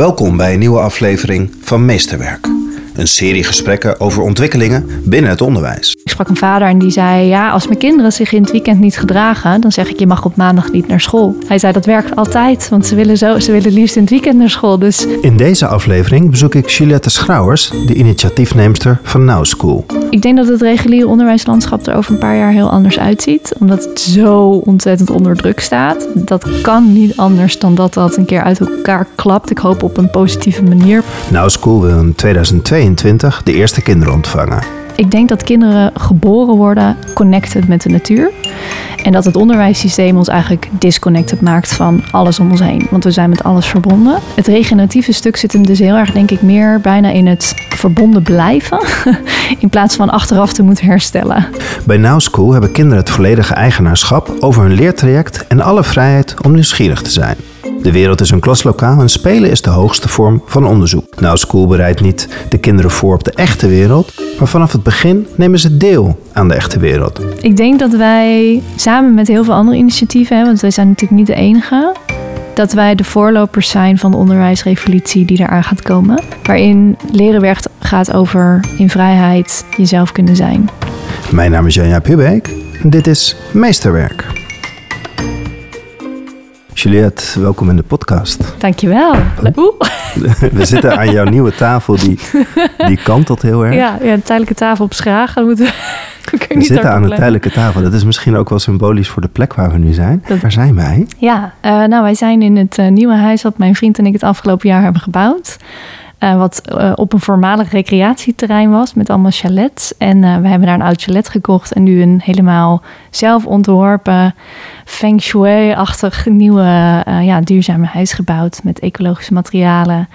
Welkom bij een nieuwe aflevering van Meesterwerk. Een serie gesprekken over ontwikkelingen binnen het onderwijs. Sprak een vader en die zei: Ja, als mijn kinderen zich in het weekend niet gedragen, dan zeg ik: Je mag op maandag niet naar school. Hij zei: Dat werkt altijd, want ze willen, zo, ze willen liefst in het weekend naar school. Dus In deze aflevering bezoek ik Juliette Schrouwers, de initiatiefneemster van Now School. ik denk dat het reguliere onderwijslandschap er over een paar jaar heel anders uitziet, omdat het zo ontzettend onder druk staat. Dat kan niet anders dan dat dat een keer uit elkaar klapt. Ik hoop op een positieve manier. Now School wil in 2022 de eerste kinderen ontvangen. Ik denk dat kinderen geboren worden connected met de natuur. En dat het onderwijssysteem ons eigenlijk disconnected maakt van alles om ons heen. Want we zijn met alles verbonden. Het regeneratieve stuk zit hem dus heel erg, denk ik, meer bijna in het verbonden blijven. In plaats van achteraf te moeten herstellen. Bij Now School hebben kinderen het volledige eigenaarschap over hun leertraject en alle vrijheid om nieuwsgierig te zijn. De wereld is een klaslokaal en spelen is de hoogste vorm van onderzoek. Now School bereidt niet de kinderen voor op de echte wereld, maar vanaf het begin nemen ze deel aan de echte wereld. Ik denk dat wij samen met heel veel andere initiatieven, hè, want wij zijn natuurlijk niet de enige, dat wij de voorlopers zijn van de onderwijsrevolutie die eraan gaat komen. Waarin leren werkt gaat over in vrijheid jezelf kunnen zijn. Mijn naam is Janja Pubeek en dit is Meesterwerk. Juliette, welkom in de podcast. Dankjewel. Oeh. We zitten aan jouw nieuwe tafel, die, die kantelt heel erg. Ja, ja, een tijdelijke tafel op Schragen. Moeten we, We zitten aan een tijdelijke tafel. Dat is misschien ook wel symbolisch voor de plek waar we nu zijn. Dat- Waar zijn wij? Ja, eh, nou wij zijn in het eh, nieuwe huis wat mijn vriend en ik het afgelopen jaar hebben gebouwd. Eh, wat eh, op een voormalig recreatieterrein was met allemaal chalets. En eh, we hebben daar een oud chalet gekocht en nu een helemaal zelf ontworpen, feng shui-achtig nieuwe ja, duurzame huis gebouwd met ecologische materialen.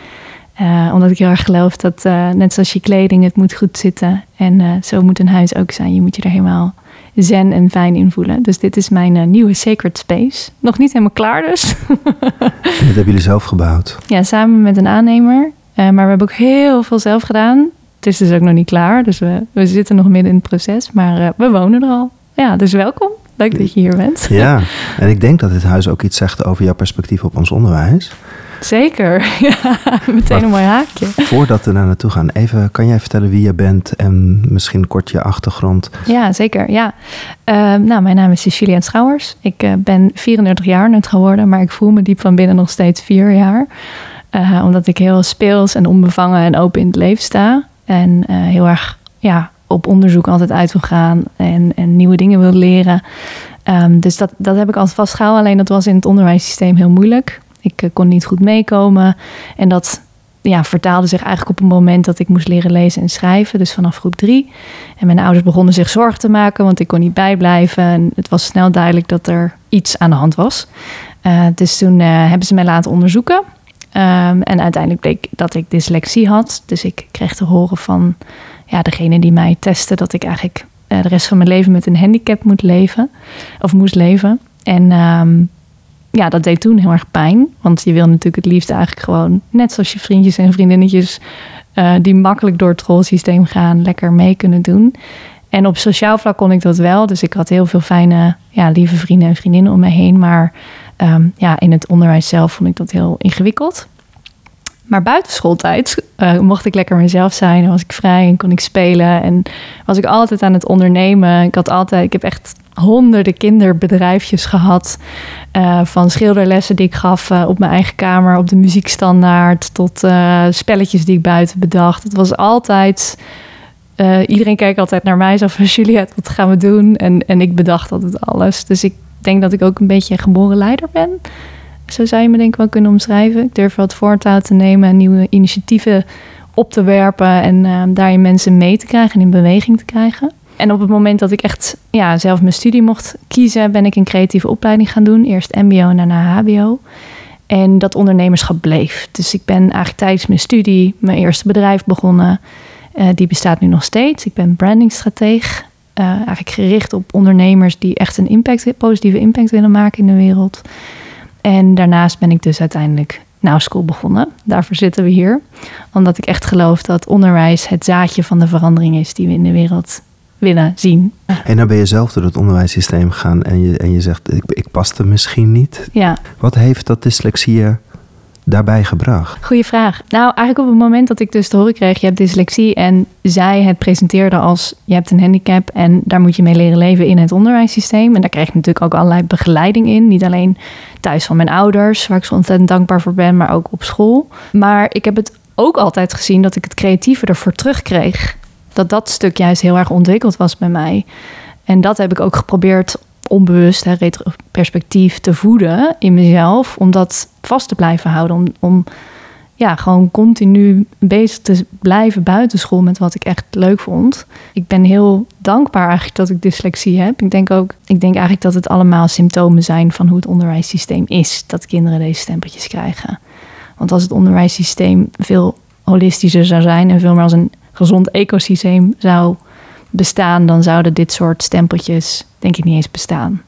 Omdat ik heel erg geloof dat net zoals je kleding, het moet goed zitten. En zo moet een huis ook zijn. Je moet je er helemaal zen en fijn in voelen. Dus dit is mijn nieuwe sacred space. Nog niet helemaal klaar dus. En dat hebben jullie zelf gebouwd. ja, samen met een aannemer. Eh, maar we hebben ook heel veel zelf gedaan. Het is dus ook nog niet klaar. Dus we, we zitten nog midden in het proces. Maar eh, we wonen er al. Ja, dus welkom. Leuk dat je hier bent. Ja, en ik denk dat dit huis ook iets zegt over jouw perspectief op ons onderwijs. Zeker. Ja, meteen een mooi haakje. Voordat we daar naartoe gaan, even kan jij vertellen wie je bent en misschien kort je achtergrond. Ja, zeker. Ja. Eh, nou, mijn naam is Cecilia Schouwers. Ik eh, ben 34 jaar net geworden, maar ik voel me diep van binnen nog steeds vier jaar. Eh, omdat ik heel speels en onbevangen en open in het leven sta. En eh, heel erg ja, op onderzoek altijd uit wil gaan en, en nieuwe dingen wil leren. Ehm, dus dat, dat heb ik altijd vastgehouden. Alleen dat was in het onderwijssysteem heel moeilijk. Ik eh, kon niet goed meekomen. En dat ja, vertaalde zich eigenlijk op een moment dat ik moest leren lezen en schrijven. Dus vanaf groep drie. En mijn ouders begonnen zich zorgen te maken, want ik kon niet bijblijven. En het was snel duidelijk dat er iets aan de hand was. Dus toen hebben ze mij laten onderzoeken. Ehm, en uiteindelijk bleek dat ik dyslexie had. Dus ik kreeg te horen van ja, degene die mij testte dat ik eigenlijk eh, de rest van mijn leven met een handicap moet leven. Of moest leven. En ehm, ja, dat deed toen heel erg pijn. Want je wil natuurlijk het liefst eigenlijk gewoon, net zoals je vriendjes en vriendinnetjes, eh, die makkelijk door het schoolsysteem gaan, lekker mee kunnen doen. En op sociaal vlak kon ik dat wel. Dus ik had heel veel fijne, ja, lieve vrienden en vriendinnen om me heen. Maar ehm, ja, in het onderwijs zelf vond ik dat heel ingewikkeld. Maar buiten schooltijd eh, mocht ik lekker mezelf zijn. En was ik vrij en kon ik spelen. En was ik altijd aan het ondernemen. Ik had altijd, ik heb echt honderden kinderbedrijfjes gehad. Eh, van schilderlessen die ik gaf eh, op mijn eigen kamer, op de muziekstandaard. Tot spelletjes die ik buiten bedacht. Het was altijd. iedereen keek altijd naar mij zo van Juliette, wat gaan we doen? En, en ik bedacht altijd alles. Dus ik denk dat ik ook een beetje een geboren leider ben. Zo zou je me denk ik wel kunnen omschrijven. Ik durf het voortouw te nemen en nieuwe initiatieven op te werpen en eh, daarin mensen mee te krijgen en in beweging te krijgen. En op het moment dat ik echt ja, zelf mijn studie mocht kiezen, ben ik een creatieve opleiding gaan doen. Eerst MBO en daarna HBO. En dat ondernemerschap bleef. Dus ik ben eigenlijk tijdens mijn studie mijn eerste bedrijf begonnen. Eh, die bestaat nu nog steeds. Ik ben brandingstrateeg. Eh, eigenlijk gericht op ondernemers die echt een impact, positieve impact willen maken in de wereld. En daarnaast ben ik dus uiteindelijk Now School begonnen. Daarvoor zitten we hier. Omdat ik echt geloof dat onderwijs het zaadje van de verandering is die we in de wereld willen zien. En dan ben je zelf door het onderwijssysteem gegaan en je, en je zegt, ik, ik paste misschien niet. Ja, Wat heeft dat dyslexie daarbij gebracht? Goeie vraag. Nou, eigenlijk op het moment dat ik dus te horen kreeg, je hebt dyslexie en zij het presenteerde als je hebt een handicap en daar moet je mee leren leven in het onderwijssysteem. En daar kreeg ik natuurlijk ook allerlei begeleiding in. Niet alleen thuis van mijn ouders, waar ik zo ontzettend dankbaar voor ben, maar ook op school. Maar ik heb het ook altijd gezien dat ik het creatieve ervoor terugkreeg. Dat dat stuk juist heel erg ontwikkeld was bij mij. En dat heb ik ook geprobeerd onbewust, hè, perspectief te voeden in mezelf. Om dat vast te blijven houden. Om, om ja, gewoon continu bezig te blijven buitenschool met wat ik echt leuk vond. Ik ben heel dankbaar eigenlijk dat ik dyslexie heb. Ik denk ook, ik denk eigenlijk dat het allemaal symptomen zijn van hoe het onderwijssysteem is. Dat kinderen deze stempeltjes krijgen. Want als het onderwijssysteem veel holistischer zou zijn en veel meer als een gezond ecosysteem zou bestaan, dan zouden dit soort stempeltjes denk ik niet eens bestaan.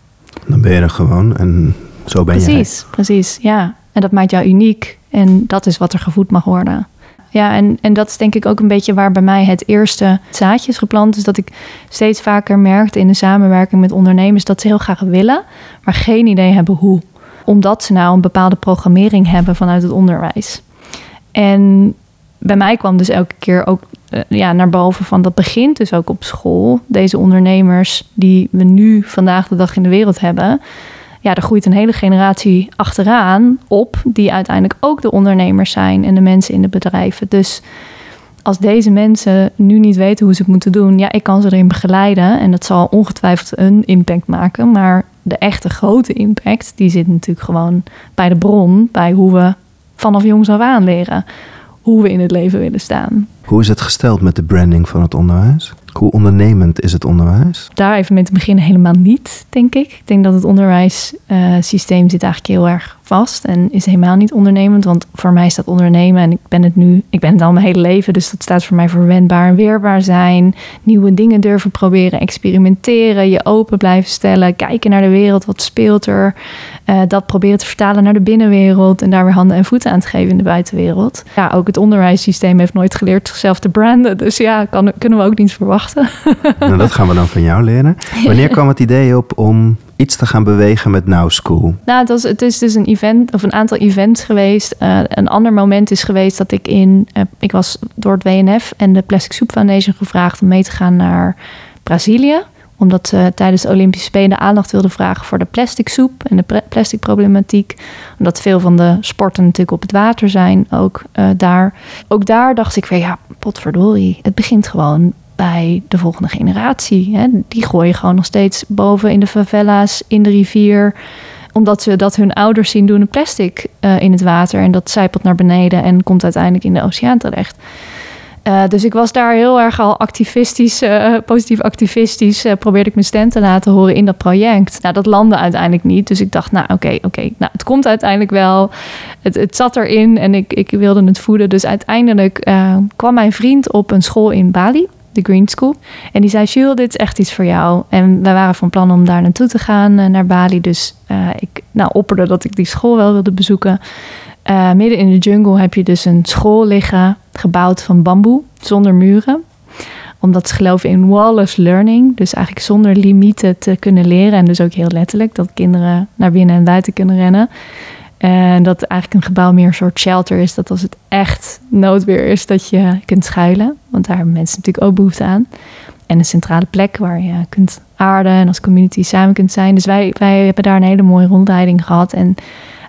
Dan ben je er gewoon en zo ben je. Precies, precies, ja. En dat maakt jou uniek en dat is wat er gevoed mag worden. Ja, en, en dat is denk ik ook een beetje waar bij mij het eerste zaadje is geplant. Is dat ik steeds vaker merkte in de samenwerking met ondernemers dat ze heel graag willen, maar geen idee hebben hoe. Omdat ze nou een bepaalde programmering hebben vanuit het onderwijs. En bij mij kwam dus elke keer ook uh, ja, naar boven van dat begint dus ook op school. Deze ondernemers die we nu vandaag de dag in de wereld hebben. Ja, er groeit een hele generatie achteraan op, die uiteindelijk ook de ondernemers zijn en de mensen in de bedrijven. Dus als deze mensen nu niet weten hoe ze het moeten doen, ja, ik kan ze erin begeleiden. En dat zal ongetwijfeld een impact maken. Maar de echte grote impact, die zit natuurlijk gewoon bij de bron, bij hoe we vanaf jongs af aan leren hoe we in het leven willen staan. Hoe is het gesteld met de branding van het onderwijs? Hoe ondernemend is het onderwijs? Daar even mee te beginnen helemaal niet, denk ik. Ik denk dat het onderwijssysteem zit eigenlijk heel erg vast en is helemaal niet ondernemend. Want voor mij staat ondernemen en ik ben het nu, ik ben het al mijn hele leven, dus dat staat voor mij voor wendbaar en weerbaar zijn. Nieuwe dingen durven proberen, experimenteren, je open blijven stellen, kijken naar de wereld, wat speelt er. Uh, dat proberen te vertalen naar de binnenwereld en daar weer handen en voeten aan te geven in de buitenwereld. Ja, ook het onderwijssysteem heeft nooit geleerd zichzelf te branden. Dus ja, kan, kunnen we ook niet verwachten. Nou, dat gaan we dan van jou leren. Wanneer kwam het idee op om iets te gaan bewegen met Now School? Nou, het, het is dus een event of een aantal events geweest. Uh, een ander moment is geweest dat ik in, uh, ik was door het WNF en de Plastic Soup Foundation gevraagd om mee te gaan naar Brazilië omdat ze tijdens de Olympische Spelen aandacht wilden vragen voor de plastic soep en de plastic problematiek. Omdat veel van de sporten natuurlijk op het water zijn, ook uh, daar. Ook daar dacht ik weer, ja, potverdorie, het begint gewoon bij de volgende generatie. Hè. Die gooien gewoon nog steeds boven in de favela's, in de rivier omdat ze dat hun ouders zien doen een plastic uh, in het water. En dat zijpelt naar beneden en komt uiteindelijk in de oceaan terecht. Uh, dus ik was daar heel erg al activistisch, uh, positief activistisch, probeerde ik mijn stem te laten horen in dat project. Nou, dat landde uiteindelijk niet. Dus ik dacht, nou oké, oké, nou het komt uiteindelijk wel. Het, het zat erin en ik, ik wilde het voeden. Dus uiteindelijk kwam mijn vriend op een school in Bali de Green School. En die zei, Jules, dit is echt iets voor jou. En wij waren van plan om daar naartoe te gaan, uh, naar Bali. Dus uh, ik nou, opperde dat ik die school wel wilde bezoeken. Uh, midden in de jungle heb je dus een school liggen, gebouwd van bamboe, zonder muren. Omdat ze geloven in wall-less learning. Dus eigenlijk zonder limieten te kunnen leren. En dus ook heel letterlijk dat kinderen naar binnen en buiten kunnen rennen. En dat eigenlijk een gebouw meer een soort shelter is. Dat als het echt noodweer is, dat je kunt schuilen. Want daar hebben mensen natuurlijk ook behoefte aan. En een centrale plek waar je kunt aarden en als community samen kunt zijn. Dus wij, wij hebben daar een hele mooie rondleiding gehad. En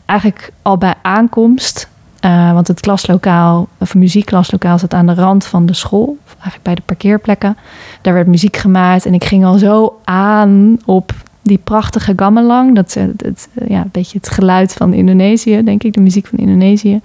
eigenlijk al bij aankomst, uh, want het klaslokaal, of muziekklaslokaal zat aan de rand van de school, eigenlijk bij de parkeerplekken. Daar werd muziek gemaakt en ik ging al zo aan op die prachtige gamelang. Dat is het, het, ja, een beetje het geluid van Indonesië, denk ik, de muziek van Indonesië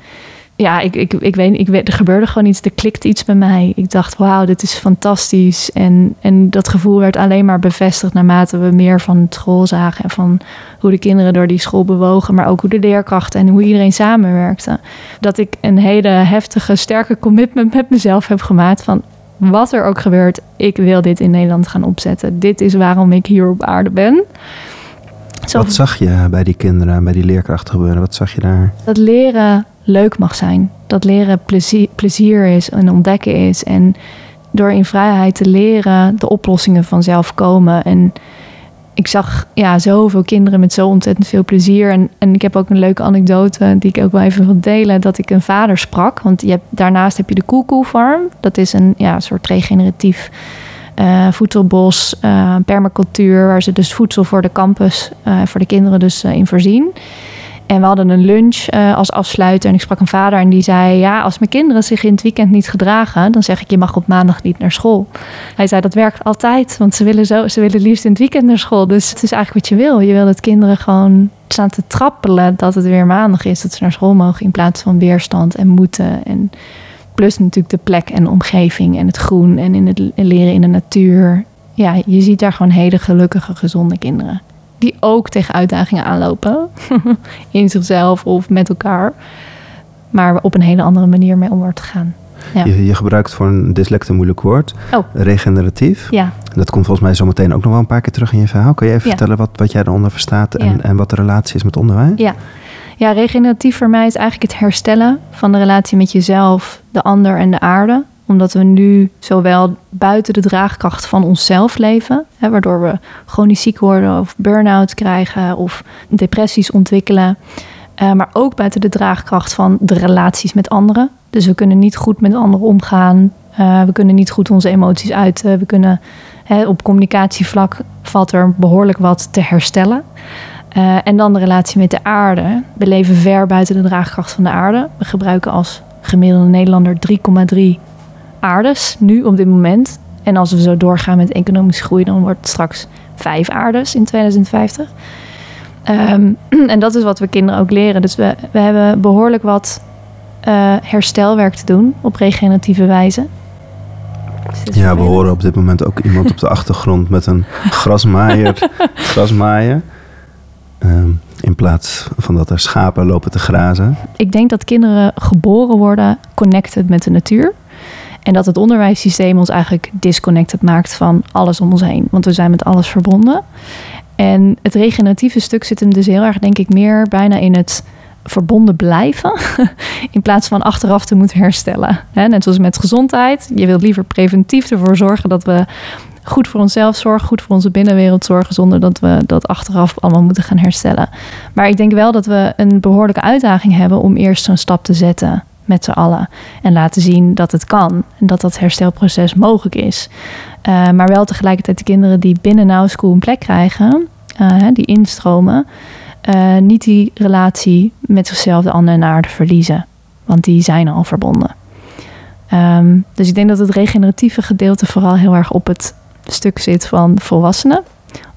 ja, ik, ik, ik weet ik weet, er gebeurde gewoon iets, er klikte iets bij mij. Ik dacht, wauw, dit is fantastisch. En, en dat gevoel werd alleen maar bevestigd naarmate we meer van school zagen. En van hoe de kinderen door die school bewogen, maar ook hoe de leerkrachten en hoe iedereen samenwerkte. Dat ik een hele heftige, sterke commitment met mezelf heb gemaakt van wat er ook gebeurt, ik wil dit in Nederland gaan opzetten. Dit is waarom ik hier op aarde ben. Wat zag je bij die kinderen, bij die leerkrachten gebeuren? Wat zag je daar? Dat leren leuk mag zijn. Dat leren plezier, plezier is en ontdekken is. En door in vrijheid te leren de oplossingen vanzelf komen. En ik zag ja, zoveel kinderen met zo ontzettend veel plezier. En, en ik heb ook een leuke anekdote die ik ook wel even wil delen. Dat ik een vader sprak. Want je hebt, daarnaast heb je de Koekoe Farm. Dat is een ja, soort regeneratief uh, voedselbos, uh, permacultuur. Waar ze dus voedsel voor de campus, uh, voor de kinderen dus in voorzien. En we hadden een lunch uh, als afsluiter. En ik sprak een vader en die zei: Ja, als mijn kinderen zich in het weekend niet gedragen, dan zeg ik: Je mag op maandag niet naar school. Hij zei: Dat werkt altijd, want ze willen, zo, ze willen liefst in het weekend naar school. Dus het is eigenlijk wat je wil. Je wil dat kinderen gewoon staan te trappelen dat het weer maandag is, dat ze naar school mogen in plaats van weerstand en moeten. En plus natuurlijk de plek en de omgeving en het groen en in het leren in de natuur. Ja, je ziet daar gewoon hele gelukkige, gezonde kinderen die ook tegen uitdagingen aanlopen. in zichzelf of met elkaar. Maar op een hele andere manier mee om wordt te gaan. Ja. Je, je, gebruikt voor een dyslect een moeilijk woord. Oh. Regeneratief. Ja. Dat komt volgens mij zometeen ook nog wel een paar keer terug in je verhaal. Kan je even vertellen wat, wat jij eronder verstaat en, en wat de relatie is met onderwijs? Ja. ja, regeneratief voor mij is eigenlijk het herstellen van de relatie met jezelf, de ander en de aarde omdat we nu zowel buiten de draagkracht van onszelf leven, hè, waardoor we chronisch ziek worden of burn-out krijgen of depressies ontwikkelen. Uh, maar ook buiten de draagkracht van de relaties met anderen. Dus we kunnen niet goed met anderen omgaan. Uh, we kunnen niet goed onze emoties uiten. We kunnen hè, op communicatievlak valt er behoorlijk wat te herstellen. Uh, en dan de relatie met de aarde. We leven ver buiten de draagkracht van de aarde. We gebruiken als gemiddelde Nederlander 3,3 aardes nu op dit moment. En als we zo doorgaan met economische groei, dan wordt het straks vijf aardes in 2050. Um, en dat is wat we kinderen ook leren. Dus we, we hebben behoorlijk wat uh, herstelwerk te doen op regeneratieve wijze. Ja, we horen op dit moment ook iemand op de achtergrond met een grasmaaier grasmaaien. Um, in plaats van dat er schapen lopen te grazen. Ik denk dat kinderen geboren worden connected met de natuur. En dat het onderwijssysteem ons eigenlijk disconnected maakt van alles om ons heen. Want we zijn met alles verbonden. En het regeneratieve stuk zit hem dus heel erg, denk ik, meer bijna in het verbonden blijven. In plaats van achteraf te moeten herstellen. Net zoals met gezondheid. Je wilt liever preventief ervoor zorgen dat we goed voor onszelf zorgen, goed voor onze binnenwereld zorgen, zonder dat we dat achteraf allemaal moeten gaan herstellen. Maar ik denk wel dat we een behoorlijke uitdaging hebben om eerst zo'n stap te zetten met z'n allen. En laten zien dat het kan en dat dat herstelproces mogelijk is. Uh, maar wel tegelijkertijd de kinderen die binnen Now School een plek krijgen, uh, die instromen, uh, niet die relatie met zichzelf, de ander en de aarde verliezen. Want die zijn al verbonden. Um, dus ik denk dat het regeneratieve gedeelte vooral heel erg op het stuk zit van volwassenen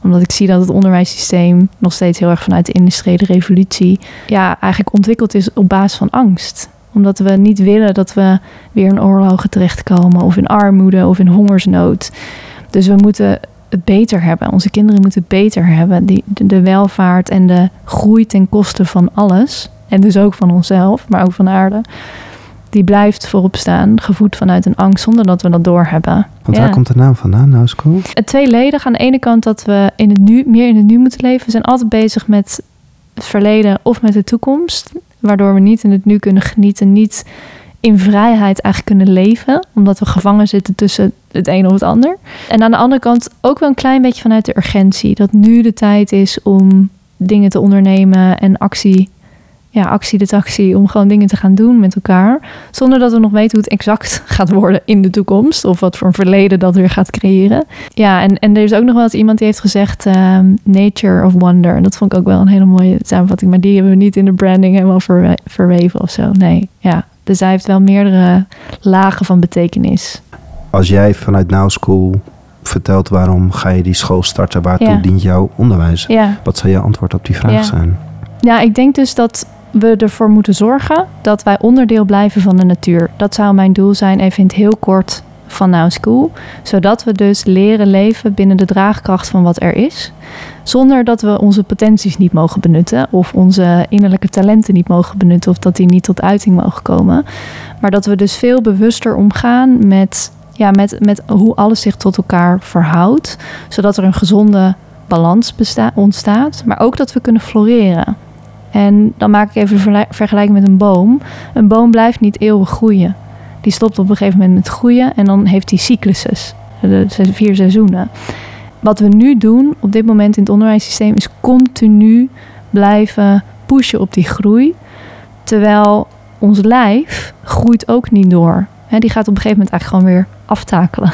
omdat ik zie dat het onderwijssysteem nog steeds heel erg vanuit de industriële revolutie ja, eigenlijk ontwikkeld is op basis van angst omdat we niet willen dat we weer in oorlogen terechtkomen of in armoede of in hongersnood. Dus we moeten het beter hebben. Onze kinderen moeten het beter hebben. Die, de, welvaart en de groei ten koste van alles. En dus ook van onszelf, maar ook van de aarde. Die blijft voorop staan, gevoed vanuit een angst, zonder dat we dat doorhebben. Want waar komt de naam vandaan, nou school? Het tweeledig. Aan de ene kant dat we in het nu, meer in het nu moeten leven. We zijn altijd bezig met het verleden of met de toekomst. Waardoor we niet in het nu kunnen genieten, niet in vrijheid eigenlijk kunnen leven, omdat we gevangen zitten tussen het een of het ander. En aan de andere kant ook wel een klein beetje vanuit de urgentie, dat nu de tijd is om dingen te ondernemen en actie, ja, actie de taxi, om gewoon dingen te gaan doen met elkaar, zonder dat we nog weten hoe het exact gaat worden in de toekomst of wat voor een verleden dat weer gaat creëren. Ja, en, en er is ook nog wel eens iemand die heeft gezegd ehm, nature of wonder. En dat vond ik ook wel een hele mooie samenvatting, maar die hebben we niet in de branding helemaal verweven of zo. Nee, ja. Dus hij heeft wel meerdere lagen van betekenis. Als jij vanuit Now School vertelt waarom ga je die school starten, waartoe dient jouw onderwijs? Ja. Wat zou je antwoord op die vraag ja. zijn? Ja, ik denk dus dat we ervoor moeten zorgen dat wij onderdeel blijven van de natuur. Dat zou mijn doel zijn, even in het heel kort van Now School. Zodat we dus leren leven binnen de draagkracht van wat er is. Zonder dat we onze potenties niet mogen benutten. Of onze innerlijke talenten niet mogen benutten. Of dat die niet tot uiting mogen komen. Maar dat we dus veel bewuster omgaan met, ja, met, met hoe alles zich tot elkaar verhoudt. Zodat er een gezonde balans ontstaat. Maar ook dat we kunnen floreren. En dan maak ik even een vergelijking met een boom. Een boom blijft niet eeuwig groeien. Die stopt op een gegeven moment met groeien en dan heeft hij cycluses. De vier seizoenen. wat we nu doen op dit moment in het onderwijssysteem is continu blijven pushen op die groei. Terwijl ons lijf groeit ook niet door. die gaat op een gegeven moment eigenlijk gewoon weer aftakelen.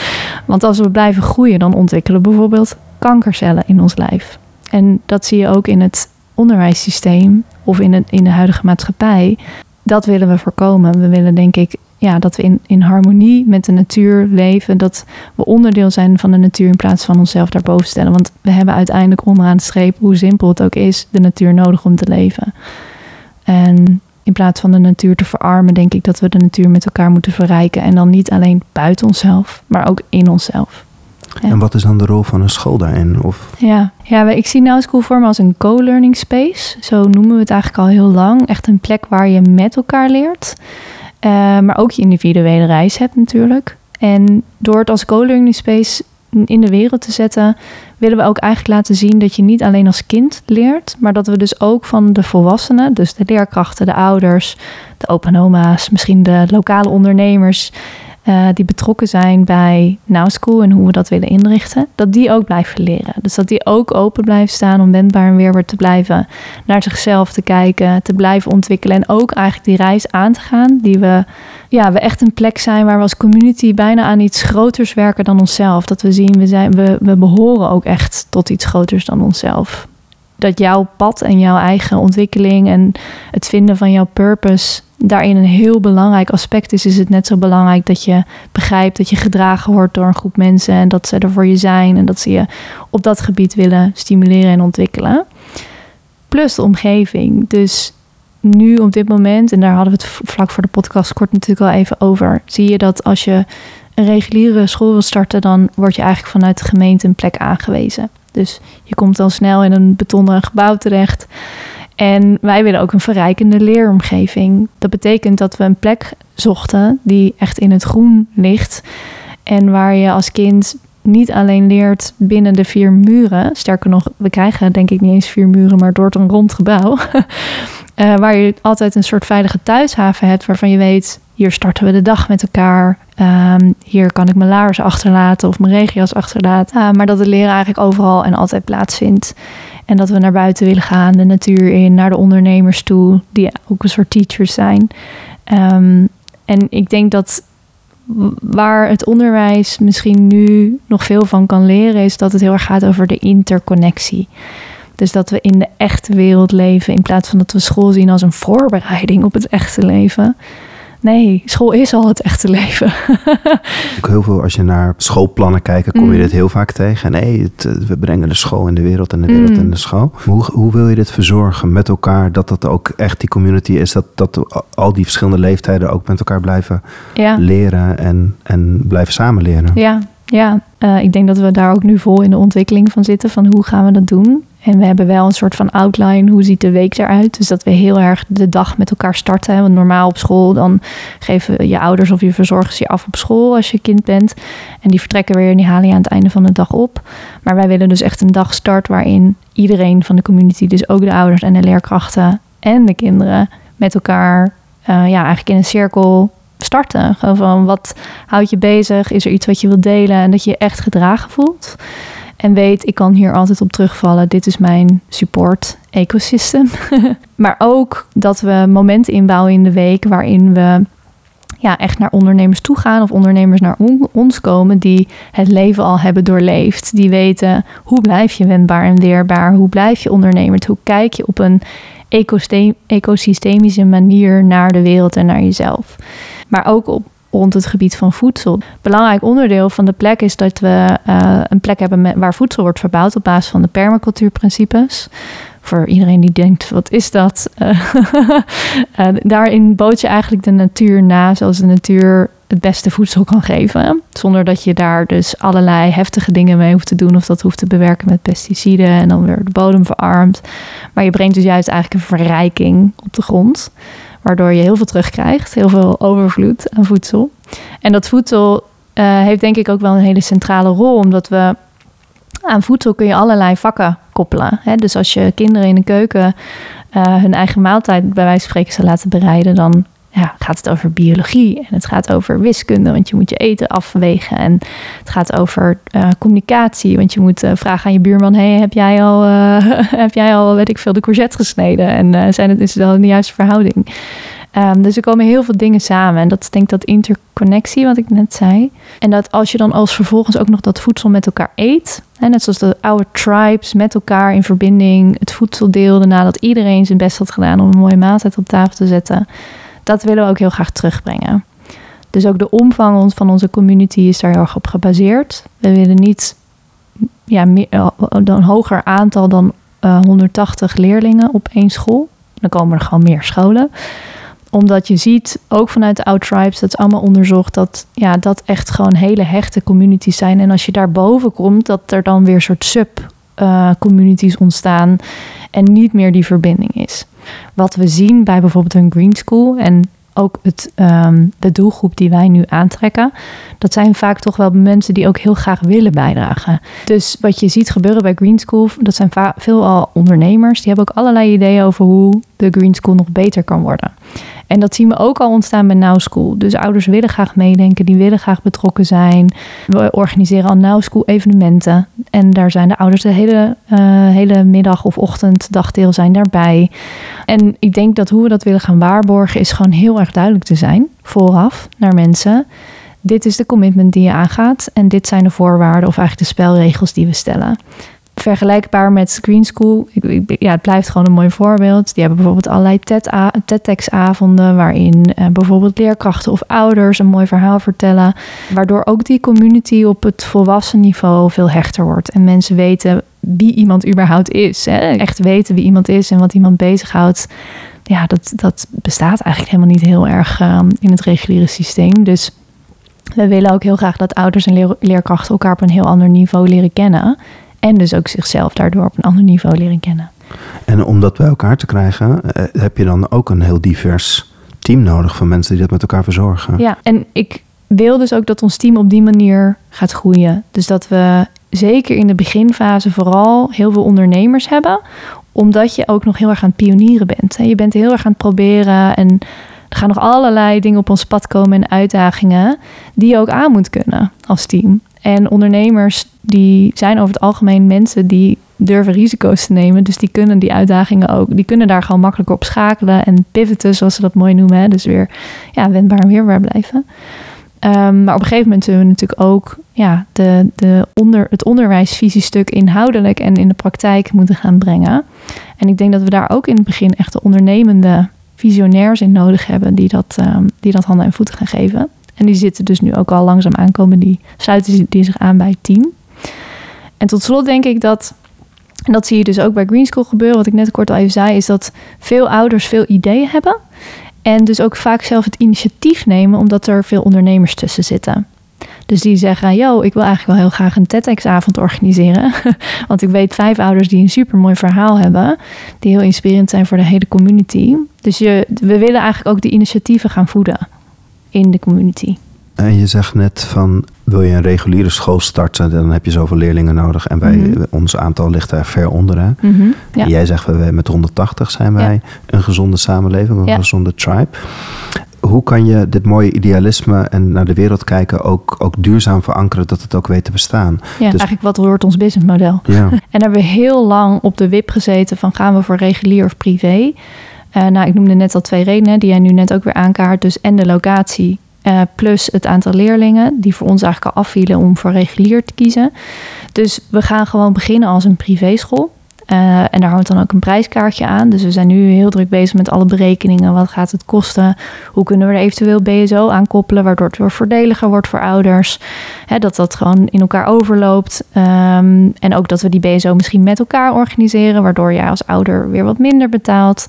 Want als we blijven groeien, dan ontwikkelen bijvoorbeeld kankercellen in ons lijf. En dat zie je ook in het onderwijssysteem of in, het, in de huidige maatschappij. Dat willen we voorkomen. We willen denk ik ja, dat we in, in harmonie met de natuur leven. Dat we onderdeel zijn van de natuur in plaats van onszelf daarboven stellen. Want we hebben uiteindelijk onderaan de streep, hoe simpel het ook is, de natuur nodig om te leven. En in plaats van de natuur te verarmen, denk ik dat we de natuur met elkaar moeten verrijken. En dan niet alleen buiten onszelf, maar ook in onszelf. En wat is dan de rol van een school daarin? Of? Ja, ja, ik zie Now School vormen als een co-learning space. Zo noemen we het eigenlijk al heel lang. Echt een plek waar je met elkaar leert. Uh, maar ook je individuele reis hebt natuurlijk. En door het als co-learning space in de wereld te zetten, willen we ook eigenlijk laten zien dat je niet alleen als kind leert, maar dat we dus ook van de volwassenen, dus de leerkrachten, de ouders, de openoma's, misschien de lokale ondernemers, uh, die betrokken zijn bij Now School en hoe we dat willen inrichten, dat die ook blijven leren. Dus dat die ook open blijven staan om wendbaar en weerbaar te blijven, naar zichzelf te kijken, te blijven ontwikkelen en ook eigenlijk die reis aan te gaan, die we, ja, we echt een plek zijn waar we als community bijna aan iets groters werken dan onszelf. Dat we zien, we, zijn, we, we behoren ook echt tot iets groters dan onszelf. Dat jouw pad en jouw eigen ontwikkeling en het vinden van jouw purpose daarin een heel belangrijk aspect is, is het net zo belangrijk dat je begrijpt dat je gedragen wordt door een groep mensen en dat ze er voor je zijn en dat ze je op dat gebied willen stimuleren en ontwikkelen. Plus de omgeving. Dus nu op dit moment, en daar hadden we het vlak voor de podcast kort natuurlijk al even over, zie je dat als je een reguliere school wil starten, dan word je eigenlijk vanuit de gemeente een plek aangewezen. Dus je komt dan snel in een betonnen gebouw terecht. En wij willen ook een verrijkende leeromgeving. Dat betekent dat we een plek zochten die echt in het groen ligt. En waar je als kind niet alleen leert binnen de vier muren. Sterker nog, we krijgen denk ik niet eens vier muren, maar door een rond gebouw. uh, waar je altijd een soort veilige thuishaven hebt waarvan je weet, hier starten we de dag met elkaar. Um, hier kan ik mijn laars achterlaten of mijn regia's achterlaten. Uh, maar dat het leren eigenlijk overal en altijd plaatsvindt. En dat we naar buiten willen gaan, de natuur in, naar de ondernemers toe, die ook een soort teachers zijn. Um, en ik denk dat waar het onderwijs misschien nu nog veel van kan leren, is dat het heel erg gaat over de interconnectie. Dus dat we in de echte wereld leven in plaats van dat we school zien als een voorbereiding op het echte leven. Nee, school is al het echte leven. Ook heel veel, als je naar schoolplannen kijkt, kom je mm. dit heel vaak tegen. Nee, het, eh, we brengen de school in de wereld en de wereld mm. in de school. Hoe, hoe wil je dit verzorgen met elkaar? Dat dat ook echt die community is. Dat, dat al die verschillende leeftijden ook met elkaar blijven leren en, en blijven samenleren. Ja, ja. Uh, ik denk dat we daar ook nu vol in de ontwikkeling van zitten. Van hoe gaan we dat doen? En we hebben wel een soort van outline, hoe ziet de week eruit? Dus dat we heel erg de dag met elkaar starten. Want normaal op school, dan geven je ouders of je verzorgers je af op school als je kind bent. En die vertrekken weer en die halen je aan het einde van de dag op. Maar wij willen dus echt een dag start waarin iedereen van de community, dus ook de ouders en de leerkrachten en de kinderen, met elkaar uh, ja, eigenlijk in een cirkel starten. Gewoon van wat houdt je bezig? Is er iets wat je wilt delen? En dat je je echt gedragen voelt. En weet, ik kan hier altijd op terugvallen. Dit is mijn support ecosystem. maar ook dat we momenten inbouwen in de week waarin we ja, echt naar ondernemers toe gaan of ondernemers naar ons komen die het leven al hebben doorleefd. Die weten hoe blijf je wendbaar en weerbaar, hoe blijf je ondernemer, hoe kijk je op een ecosystemische manier naar de wereld en naar jezelf. Maar ook op rond het gebied van voedsel. Belangrijk onderdeel van de plek is dat we uh, een plek hebben waar voedsel wordt verbouwd op basis van de permacultuurprincipes. Voor iedereen die denkt, wat is dat? Uh, uh, daarin bood je eigenlijk de natuur na, zoals de natuur het beste voedsel kan geven. Zonder dat je daar dus allerlei heftige dingen mee hoeft te doen. Of dat hoeft te bewerken met pesticiden en dan weer de bodem verarmt. Maar je brengt dus juist eigenlijk een verrijking op de grond. Waardoor je heel veel terugkrijgt, heel veel overvloed aan voedsel. En dat voedsel uh, heeft denk ik ook wel een hele centrale rol, omdat we aan voedsel kun je allerlei vakken koppelen. Hè? Dus als je kinderen in de keuken uh, hun eigen maaltijd bij wijze van spreken zou laten bereiden, dan ja, gaat het over biologie en het gaat over wiskunde, want je moet je eten afwegen. En het gaat over uh, communicatie, want je moet uh, vragen aan je buurman: hey, heb jij al, uh, heb jij al, weet ik veel, de courgette gesneden? En zijn het is het wel in de juiste verhouding? Um, dus er komen heel veel dingen samen. En dat denk ik dat interconnectie, wat ik net zei. En dat als je dan als vervolgens ook nog dat voedsel met elkaar eet. Hè, net zoals de oude tribes met elkaar in verbinding het voedsel deelden nadat iedereen zijn best had gedaan om een mooie maaltijd op tafel te zetten dat willen we ook heel graag terugbrengen. Dus ook de omvang van onze community is daar heel erg op gebaseerd. We willen niet ja, meer, eh, een hoger aantal dan 180 eh, leerlingen op één school. Dan komen er gewoon meer scholen omdat je ziet, ook vanuit de Out-Tribes, dat is allemaal onderzocht, dat ja, dat echt gewoon hele hechte communities zijn. En als je daarboven komt, dat er dan weer soort sub-communities eh, ontstaan en niet meer die verbinding is. Wat we zien bij bijvoorbeeld een Green School en ook het, um, de doelgroep die wij nu aantrekken, dat zijn vaak toch wel mensen die ook heel graag willen bijdragen. Dus wat je ziet gebeuren bij Green School, dat zijn veelal ondernemers, die hebben ook allerlei ideeën over hoe de Green School nog beter kan worden. En dat zien we ook al ontstaan bij Now School. Dus ouders willen graag meedenken, die willen graag betrokken zijn. We organiseren al Now School evenementen. En daar zijn de ouders de hele, uh, hele middag of ochtend, dagdeel zijn daarbij. En ik denk dat hoe we dat willen gaan waarborgen, is gewoon heel erg duidelijk te zijn vooraf naar mensen. Dit is de commitment die je aangaat en dit zijn de voorwaarden of eigenlijk de spelregels die we stellen vergelijkbaar met Screen School. Ik, ja, het blijft gewoon een mooi voorbeeld. Die hebben bijvoorbeeld allerlei TED-avonden... waarin eh, bijvoorbeeld leerkrachten of ouders een mooi verhaal vertellen... waardoor ook die community op het volwassen niveau veel hechter wordt. En mensen weten wie iemand überhaupt is. Hè? Echt weten wie iemand is en wat iemand bezighoudt. Ja, dat, dat bestaat eigenlijk helemaal niet heel erg um, in het reguliere systeem. Dus we willen ook heel graag dat ouders en leerkrachten elkaar op een heel ander niveau leren kennen... En dus ook zichzelf daardoor op een ander niveau leren kennen. En om dat bij elkaar te krijgen, eh, heb je dan ook een heel divers team nodig van mensen die dat met elkaar verzorgen. Ja, en ik wil dus ook dat ons team op die manier gaat groeien. Dus dat we zeker in de beginfase vooral heel veel ondernemers hebben, omdat je ook nog heel erg aan het pionieren bent. Je bent heel erg aan het proberen en er gaan nog allerlei dingen op ons pad komen en uitdagingen die je ook aan moet kunnen als team. En ondernemers die zijn over het algemeen mensen die durven risico's te nemen. Dus die kunnen die uitdagingen ook, die kunnen daar gewoon makkelijker op schakelen en pivoten, zoals ze dat mooi noemen. Hè? Dus weer ja, wendbaar en weerbaar blijven. Ehm, maar op een gegeven moment zullen we natuurlijk ook ja, de, de onder, het onderwijsvisiestuk inhoudelijk en in de praktijk moeten gaan brengen. En ik denk dat we daar ook in het begin echt de ondernemende visionairs in nodig hebben die dat, um, die dat handen en voeten gaan geven. En die zitten dus nu ook al langzaam aankomen, die sluiten die zich aan bij het team. En tot slot denk ik dat, en dat zie je dus ook bij Green School gebeuren, wat ik net kort al even zei, is dat veel ouders veel ideeën hebben. En dus ook vaak zelf het initiatief nemen, omdat er veel ondernemers tussen zitten. Dus die zeggen, yo, ik wil eigenlijk wel heel graag een TEDx-avond organiseren. Want ik weet vijf ouders die een super mooi verhaal hebben. Die heel inspirerend zijn voor de hele community. Dus je, we willen eigenlijk ook die initiatieven gaan voeden in de community. En je zegt net van, wil je een reguliere school starten, dan heb je zoveel leerlingen nodig. En wij, mhm. ons aantal ligt daar ver onder. Hè? Mhm, ja. Jij zegt, we, met 180 zijn wij een gezonde samenleving, een gezonde tribe. Hoe kan je dit mooie idealisme en naar de wereld kijken ook, ook duurzaam verankeren, dat het ook weet te bestaan? Ja, dus, eigenlijk wat hoort ons businessmodel. Ja. en hebben we heel lang op de wip gezeten van gaan we voor regulier of privé. Uh, nou, ik noemde net al twee redenen die jij nu net ook weer aankaart. Dus en de locatie uh, plus het aantal leerlingen, die voor ons eigenlijk al afvielen om voor regulier te kiezen. Dus we gaan gewoon beginnen als een privéschool. Uh, en daar hangt dan ook een prijskaartje aan. Dus we zijn nu heel druk bezig met alle berekeningen. Wat gaat het kosten? Hoe kunnen we er eventueel BSO aan koppelen, waardoor het weer voordeliger wordt voor ouders? dat dat gewoon in elkaar overloopt. Um, en ook dat we die BSO misschien met elkaar organiseren, waardoor jij als ouder weer wat minder betaalt.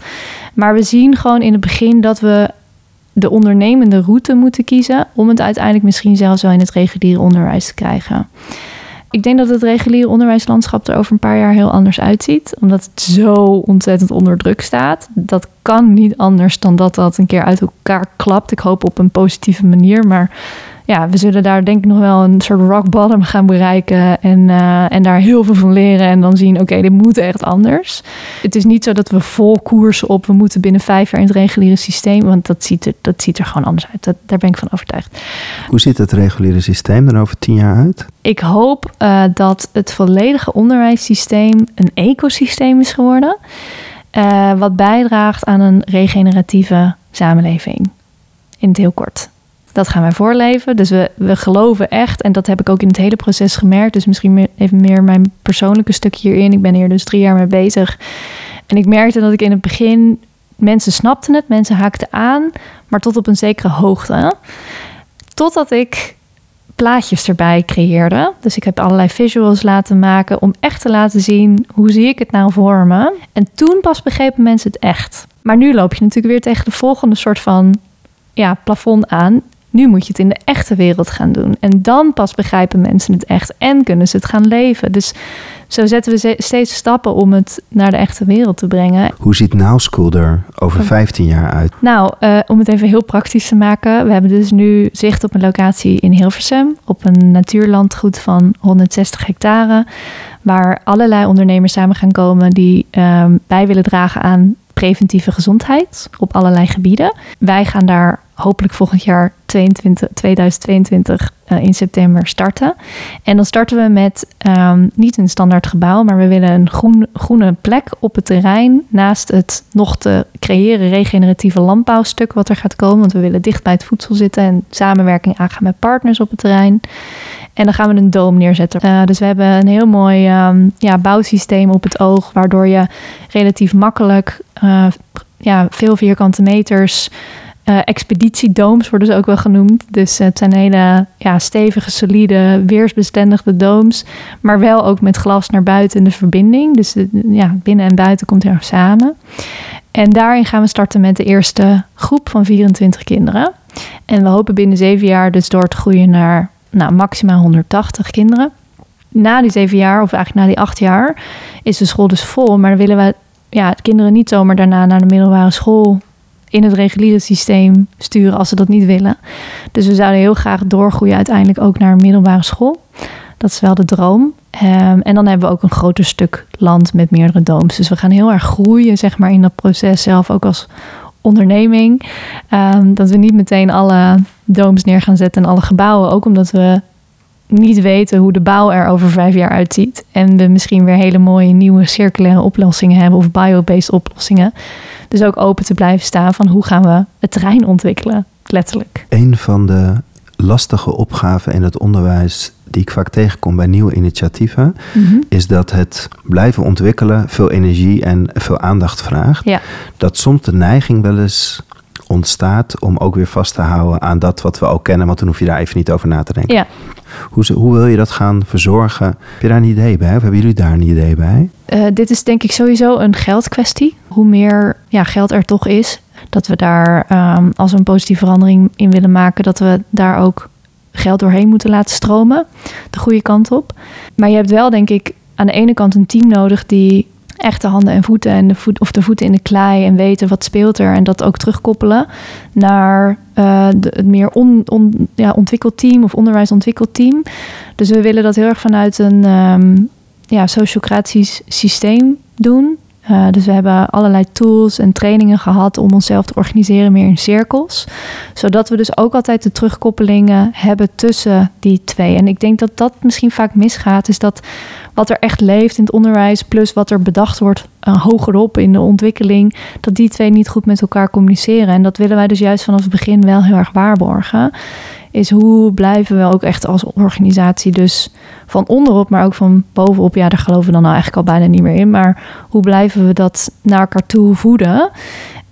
Maar we zien gewoon in het begin dat we de ondernemende route moeten kiezen om het uiteindelijk misschien zelfs wel in het reguliere onderwijs te krijgen. Ik denk dat het reguliere onderwijslandschap er over een paar jaar heel anders uitziet, omdat het zo ontzettend onder druk staat. Dat kan niet anders dan dat dat een keer uit elkaar klapt. Ik hoop op een positieve manier, maar ja, we zullen daar denk ik nog wel een soort rock bottom gaan bereiken. En, eh, en daar heel veel van leren. En dan zien, oké, dit moet echt anders. Het is niet zo dat we vol koersen op, we moeten binnen vijf jaar in het reguliere systeem. Want dat ziet er, dat ziet er gewoon anders uit. Dat, daar ben ik van overtuigd. Hoe ziet het reguliere systeem er over tien jaar uit? Ik hoop uh, dat het volledige onderwijssysteem een ecosysteem is geworden. Uh, wat bijdraagt aan een regeneratieve samenleving. In het heel kort. Dat gaan wij voorleven. Dus we, we geloven echt, en dat heb ik ook in het hele proces gemerkt. Dus misschien even meer mijn persoonlijke stuk hierin. Ik ben hier dus drie jaar mee bezig. En ik merkte dat ik in het begin, mensen snapten het, mensen haakten aan, maar tot op een zekere hoogte. Totdat ik plaatjes erbij creëerde. Dus ik heb allerlei visuals laten maken om echt te laten zien hoe zie ik het nou voor me. En toen pas begrepen mensen het echt. Maar nu loop je natuurlijk weer tegen de volgende soort van ja, plafond aan. Nu moet je het in de echte wereld gaan doen. En dan pas begrijpen mensen het echt en kunnen ze het gaan leven. Dus zo zetten we steeds stappen om het naar de echte wereld te brengen. Hoe ziet Now School er over 15 jaar uit? Nou, uh, om het even heel praktisch te maken. We hebben dus nu zicht op een locatie in Hilversum. Op een natuurlandgoed van 160 hectare. Waar allerlei ondernemers samen gaan komen die um, bij willen dragen aan preventieve gezondheid op allerlei gebieden. Wij gaan daar hopelijk volgend jaar 22, 2022 uh, in september starten. En dan starten we met um, niet een standaard gebouw, maar we willen een groen, groene plek op het terrein naast het nog te creëren regeneratieve landbouwstuk wat er gaat komen. Want we willen dicht bij het voedsel zitten en samenwerking aangaan met partners op het terrein. En dan gaan we een doom neerzetten. Uh, dus we hebben een heel mooi um, ja, bouwsysteem op het oog, waardoor je relatief makkelijk uh, ja, veel vierkante meters uh, expeditiedooms worden ze ook wel genoemd. Dus het zijn hele ja, stevige, solide, weersbestendige dooms. Maar wel ook met glas naar buiten in de verbinding. Dus ja, binnen en buiten komt er samen. En daarin gaan we starten met de eerste groep van 24 kinderen. En we hopen binnen zeven jaar dus door te groeien naar nou, maximaal 180 kinderen. Na die zeven jaar, of eigenlijk na die acht jaar, is de school dus vol. Maar dan willen we ja, kinderen niet zomaar daarna naar de middelbare school in het reguliere systeem sturen als ze dat niet willen. Dus we zouden heel graag doorgroeien uiteindelijk ook naar een middelbare school. Dat is wel de droom. Um, en dan hebben we ook een groter stuk land met meerdere dooms. Dus we gaan heel erg groeien, zeg maar, in dat proces zelf, ook als onderneming. Um, dat we niet meteen alle dooms neer gaan zetten en alle gebouwen. Ook omdat we niet weten hoe de bouw er over vijf jaar uitziet. En we misschien weer hele mooie nieuwe circulaire oplossingen hebben of biobased oplossingen. Dus ook open te blijven staan van hoe gaan we het terrein ontwikkelen, letterlijk. Een van de lastige opgaven in het onderwijs die ik vaak tegenkom bij nieuwe initiatieven, mm -hmm. is dat het blijven ontwikkelen veel energie en veel aandacht vraagt. Ja. Dat soms de neiging wel eens ontstaat om ook weer vast te houden aan dat wat we al kennen, want dan hoef je daar even niet over na te denken. Ja. Hoe, hoe wil je dat gaan verzorgen? Heb je daar een idee bij? Of hebben jullie daar een idee bij? Uh, dit is denk ik sowieso een geldkwestie. Hoe meer ja, geld er toch is, dat we daar um, als we een positieve verandering in willen maken, dat we daar ook geld doorheen moeten laten stromen. De goede kant op. Maar je hebt wel, denk ik, aan de ene kant een team nodig die echt de handen en voeten en de voet, of de voeten in de klei en weten wat speelt er en dat ook terugkoppelen naar de, het meer on, ja, ontwikkeld team of onderwijsontwikkeld team. Dus we willen dat heel erg vanuit een um, ja, sociocratisch systeem doen. Uh, dus we hebben allerlei tools en trainingen gehad om onszelf te organiseren meer in cirkels. Zodat we dus ook altijd de terugkoppelingen hebben tussen die twee. En ik denk dat dat misschien vaak misgaat, is dat wat er echt leeft in het onderwijs, plus wat er bedacht wordt uh, hogerop in de ontwikkeling, dat die twee niet goed met elkaar communiceren. En dat willen wij dus juist vanaf het begin wel heel erg waarborgen. Is hoe blijven we ook echt als organisatie, dus van onderop, maar ook van bovenop. Ja, daar geloven we dan nou eigenlijk al bijna niet meer in. Maar hoe blijven we dat naar elkaar toe voeden?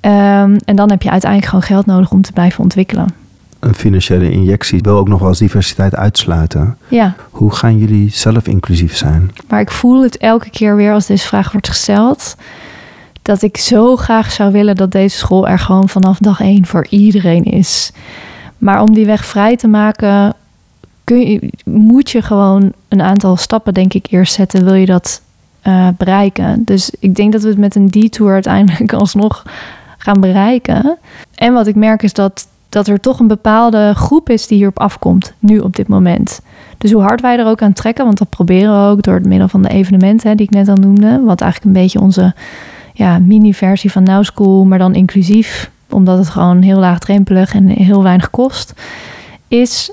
Um, en dan heb je uiteindelijk gewoon geld nodig om te blijven ontwikkelen een financiële injectie wil ook nog wel eens diversiteit uitsluiten. Ja. Hoe gaan jullie zelf inclusief zijn? Maar ik voel het elke keer weer als deze vraag wordt gesteld. Dat ik zo graag zou willen dat deze school er gewoon vanaf dag één voor iedereen is. Maar om die weg vrij te maken, kun je, moet je gewoon een aantal stappen, denk ik, eerst zetten. Wil je dat uh, bereiken? Dus ik denk dat we het met een detour uiteindelijk alsnog gaan bereiken. En wat ik merk is dat dat er toch een bepaalde groep is die hierop afkomt, nu op dit moment. Dus hoe hard wij er ook aan trekken, want dat proberen we ook door het middel van de evenementen hè, die ik net al noemde, wat eigenlijk een beetje onze ja, mini-versie van Now School, maar dan inclusief, omdat het gewoon heel laagdrempelig en heel weinig kost, is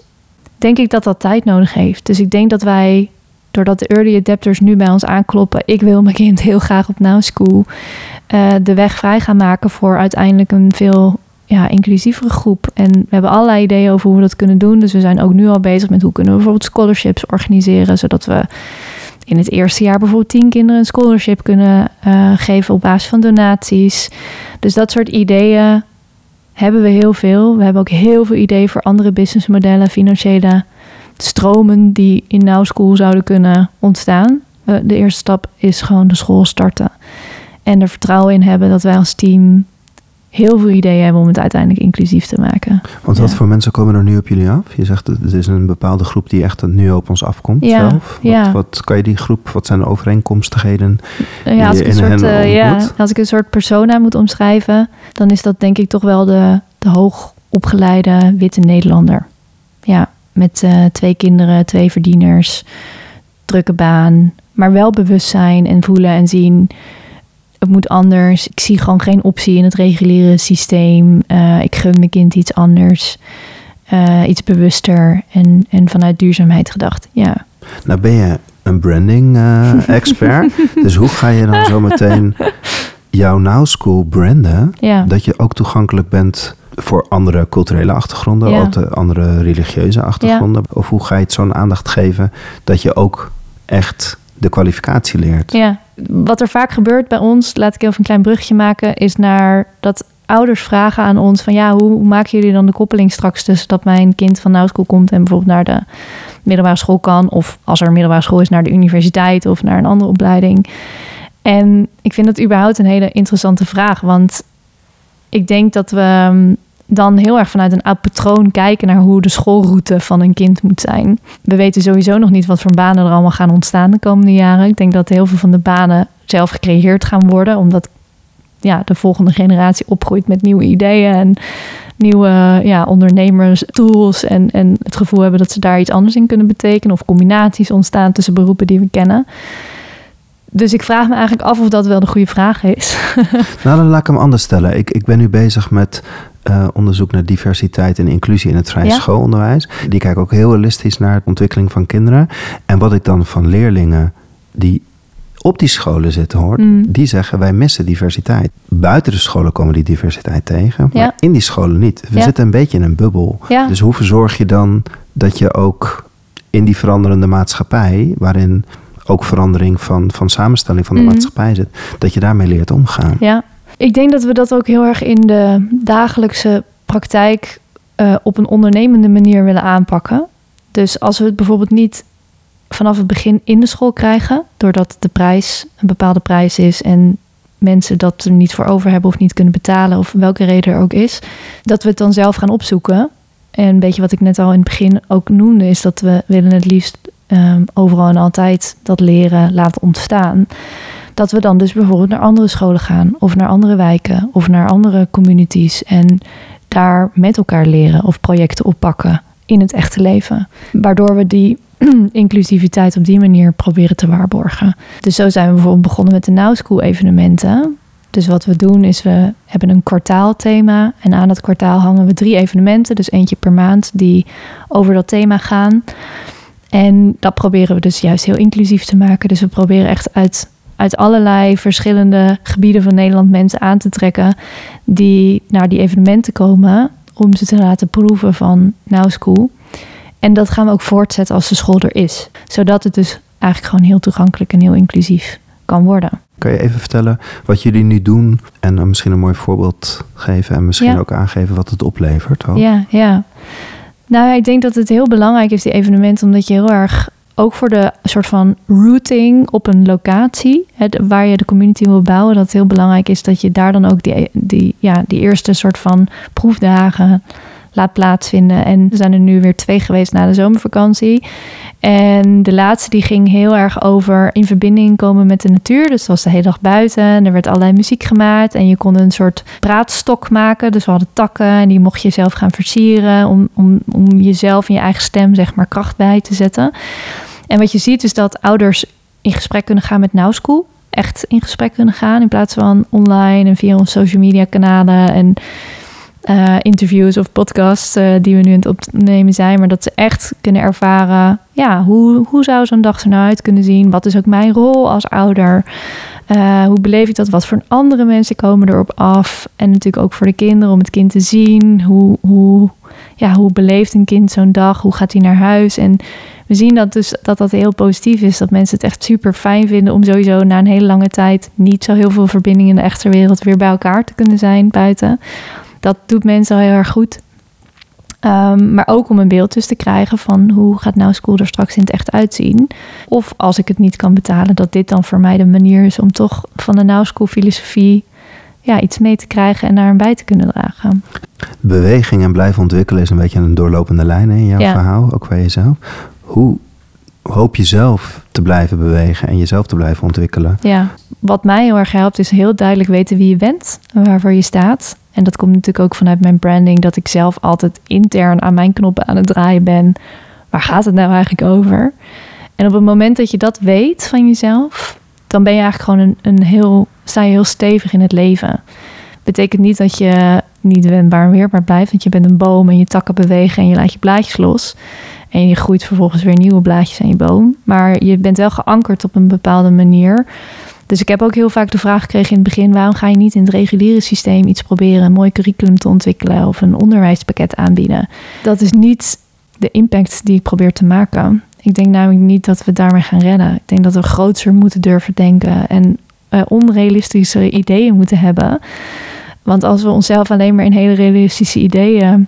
denk ik dat dat tijd nodig heeft. Dus ik denk dat wij, doordat de early adapters nu bij ons aankloppen, ik wil mijn kind heel graag op Now School, uh, de weg vrij gaan maken voor uiteindelijk een veel ja, inclusievere groep. En we hebben allerlei ideeën over hoe we dat kunnen doen. Dus we zijn ook nu al bezig met hoe kunnen we bijvoorbeeld scholarships organiseren, zodat we in het eerste jaar bijvoorbeeld tien kinderen een scholarship kunnen uh, geven op basis van donaties. Dus dat soort ideeën hebben we heel veel. We hebben ook heel veel ideeën voor andere businessmodellen, financiële stromen die in Now School zouden kunnen ontstaan. Uh, de eerste stap is gewoon de school starten. En er vertrouwen in hebben dat wij als team heel veel ideeën hebben om het uiteindelijk inclusief te maken. Want wat voor mensen komen er nu op jullie af? Je zegt het is een bepaalde groep die echt nu op ons afkomt ja, zelf. Wat, ja. wat kan je die groep, wat zijn de overeenkomstigheden? Ja, als, ik een soort, uh, ja, als ik een soort persona moet omschrijven, dan is dat denk ik toch wel de, de hoogopgeleide witte Nederlander. Ja, met uh, twee kinderen, twee verdieners, drukke baan, maar wel bewustzijn en voelen en zien het moet anders. Ik zie gewoon geen optie in het reguliere systeem. Uh, ik gun mijn kind iets anders. Uh, iets bewuster en, en vanuit duurzaamheid gedacht. Ja. Nou ben je een branding uh, expert. dus hoe ga je dan zo meteen jouw Now School branden? Ja. Dat je ook toegankelijk bent voor andere culturele achtergronden, Ja. ook de andere religieuze achtergronden. Of hoe ga je het zo'n aandacht geven dat je ook echt de kwalificatie leert? Ja, wat er vaak gebeurt bij ons, laat ik even een klein brugje maken, is naar dat ouders vragen aan ons van ja, hoe, maken jullie dan de koppeling straks tussen dat mijn kind van Now School komt en bijvoorbeeld naar de middelbare school kan, of als er een middelbare school is, naar de universiteit of naar een andere opleiding. En ik vind dat überhaupt een hele interessante vraag, want ik denk dat we um, dan heel erg vanuit een oud patroon kijken naar hoe de schoolroute van een kind moet zijn. We weten sowieso nog niet wat voor banen er allemaal gaan ontstaan de komende jaren. Ik denk dat heel veel van de banen zelf gecreëerd gaan worden, omdat ja, de volgende generatie opgroeit met nieuwe ideeën en nieuwe ja, ondernemerstools en, en het gevoel hebben dat ze daar iets anders in kunnen betekenen of combinaties ontstaan tussen beroepen die we kennen. Dus ik vraag me eigenlijk af of dat wel de goede vraag is. nou, dan laat ik hem anders stellen. Ik, ik ben nu bezig met uh, onderzoek naar diversiteit en inclusie in het vrije Ja. schoolonderwijs. Die kijken ook heel holistisch naar de ontwikkeling van kinderen. En wat ik dan van leerlingen die op die scholen zitten hoor, Mm. die zeggen wij missen diversiteit. Buiten de scholen komen die diversiteit tegen, maar Ja. in die scholen niet. We Ja. zitten een beetje in een bubbel. Dus hoe verzorg je dan dat je ook in die veranderende maatschappij, waarin ook verandering van, van samenstelling van de Mhm. maatschappij zit, dat je daarmee leert omgaan? Ja, ik denk dat we dat ook heel erg in de dagelijkse praktijk eh, op een ondernemende manier willen aanpakken. Dus als we het bijvoorbeeld niet vanaf het begin in de school krijgen, doordat de prijs een bepaalde prijs is en mensen dat er niet voor over hebben of niet kunnen betalen, of welke reden er ook is, dat we het dan zelf gaan opzoeken. En een beetje wat ik net al in het begin ook noemde, is dat we willen het liefst ehm, overal en altijd dat leren laten ontstaan dat we dan dus bijvoorbeeld naar andere scholen gaan of naar andere wijken of naar andere communities en daar met elkaar leren of projecten oppakken in het echte leven. Waardoor we die inclusiviteit op die manier proberen te waarborgen. Dus zo zijn we bijvoorbeeld begonnen met de Now School evenementen. Dus wat we doen is we hebben een kwartaalthema en aan dat kwartaal hangen we drie evenementen, dus eentje per maand die over dat thema gaan. En dat proberen we dus juist heel inclusief te maken. Dus we proberen echt uit, uit allerlei verschillende gebieden van Nederland mensen aan te trekken die naar die evenementen komen om ze te laten proeven van Now School. En dat gaan we ook voortzetten als de school er is. Zodat het dus eigenlijk gewoon heel toegankelijk en heel inclusief kan worden. Kan je even vertellen wat jullie nu doen en dan misschien een mooi voorbeeld geven en misschien Ja. ook aangeven wat het oplevert? ook? Ja, ja. Nou, ik denk dat het heel belangrijk is, die evenementen, omdat je heel erg ook voor de soort van routing op een locatie, waar je de community wil bouwen, dat het heel belangrijk is dat je daar dan ook die, die, ja, die eerste soort van proefdagen laat plaatsvinden. En er zijn er nu weer twee geweest na de zomervakantie. En de laatste die ging heel erg over in verbinding komen met de natuur. Dus was de hele dag buiten en er werd allerlei muziek gemaakt. En je kon een soort praatstok maken. Dus we hadden takken en die mocht je zelf gaan versieren. Om, om, om jezelf en je eigen stem zeg maar kracht bij te zetten. En wat je ziet is dat ouders in gesprek kunnen gaan met Now School. Echt in gesprek kunnen gaan in plaats van online en via onze social media kanalen en uh, interviews of podcasts uh, die we nu aan het opnemen zijn. Maar dat ze echt kunnen ervaren, ja, hoe, hoe zou zo'n dag er nou uit kunnen zien? Wat is ook mijn rol als ouder? Uh, hoe beleef ik dat? Wat voor andere mensen komen erop af? En natuurlijk ook voor de kinderen om het kind te zien. Hoe, hoe, ja, hoe beleeft een kind zo'n dag? Hoe gaat hij naar huis? En we zien dat dus dat dat heel positief is. Dat mensen het echt super fijn vinden om sowieso na een hele lange tijd niet zo heel veel verbinding in de echte wereld weer bij elkaar te kunnen zijn buiten. Dat doet mensen heel erg goed. Um, maar ook om een beeld dus te krijgen van hoe gaat nou school er straks in het echt uitzien. Of als ik het niet kan betalen, dat dit dan voor mij de manier is om toch van de now school filosofie ja, iets mee te krijgen en daar een bij te kunnen dragen. Beweging en blijven ontwikkelen is een beetje een doorlopende lijn in jouw verhaal, ook bij jezelf. Hoe hoop je zelf te blijven bewegen en jezelf te blijven ontwikkelen? Ja, wat mij heel erg helpt is heel duidelijk weten wie je bent en waarvoor je staat. En dat komt natuurlijk ook vanuit mijn branding, dat ik zelf altijd intern aan mijn knoppen aan het draaien ben. Waar gaat het nou eigenlijk over? En op het moment dat je dat weet van jezelf, dan ben je eigenlijk gewoon een, een heel, sta je heel stevig in het leven. Betekent niet dat je niet wendbaar en weerbaar blijft, want je bent een boom en je takken bewegen en je laat je blaadjes los. En je groeit vervolgens weer nieuwe blaadjes aan je boom. Maar je bent wel geankerd op een bepaalde manier. Dus ik heb ook heel vaak de vraag gekregen in het begin: waarom ga je niet in het reguliere systeem iets proberen, een mooi curriculum te ontwikkelen of een onderwijspakket aanbieden? Dat is niet de impact die ik probeer te maken. Ik denk namelijk niet dat we daarmee gaan redden. Ik denk dat we groter moeten durven denken en uh, onrealistische ideeën moeten hebben. Want als we onszelf alleen maar in hele realistische ideeën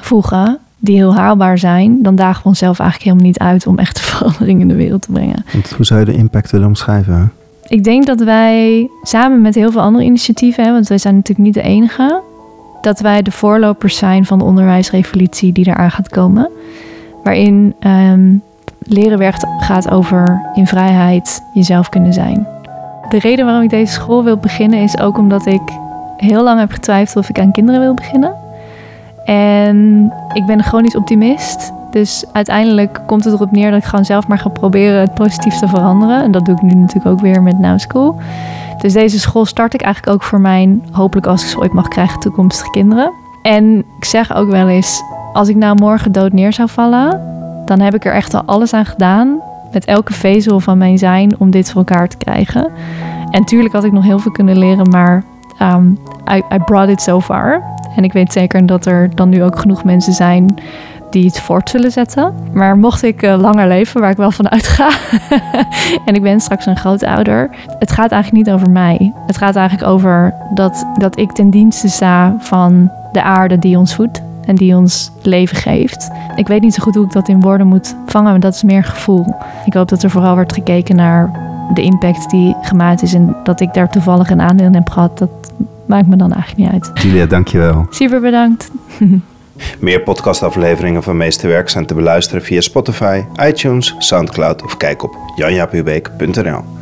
voegen, die heel haalbaar zijn, dan dagen we onszelf eigenlijk helemaal niet uit om echte verandering in de wereld te brengen. Want hoe zou je de impact willen omschrijven? Ik denk dat wij samen met heel veel andere initiatieven, hè, want wij zijn natuurlijk niet de enige, dat wij de voorlopers zijn van de onderwijsrevolutie die eraan gaat komen. Waarin um, leren werkt gaat over in vrijheid jezelf kunnen zijn. De reden waarom ik deze school wil beginnen is ook omdat ik heel lang heb getwijfeld of ik aan kinderen wil beginnen. En ik ben een chronisch optimist. Dus uiteindelijk komt het erop neer dat ik gewoon zelf maar ga proberen het positief te veranderen. En dat doe ik nu natuurlijk ook weer met Now School. Dus deze school start ik eigenlijk ook voor mijn, hopelijk als ik ze ooit mag krijgen, toekomstige kinderen. En ik zeg ook wel eens, als ik nou morgen dood neer zou vallen, dan heb ik er echt al alles aan gedaan, met elke vezel van mijn zijn, om dit voor elkaar te krijgen. En tuurlijk had ik nog heel veel kunnen leren, maar um, I, brought it so far. En ik weet zeker dat er dan nu ook genoeg mensen zijn die het voort zullen zetten. Maar mocht ik uh, langer leven, waar ik wel van uitga, en ik ben straks een grootouder, het gaat eigenlijk niet over mij. Het gaat eigenlijk over dat, dat ik ten dienste sta van de aarde die ons voedt en die ons leven geeft. Ik weet niet zo goed hoe ik dat in woorden moet vangen, maar dat is meer gevoel. Ik hoop dat er vooral wordt gekeken naar de impact die gemaakt is en dat ik daar toevallig een aandeel in heb gehad. Dat maakt me dan eigenlijk niet uit. Julia, dankjewel. Super bedankt. Meer podcastafleveringen van Meesterwerk zijn te beluisteren via Spotify, iTunes, Soundcloud of kijk op janjapubeek.nl.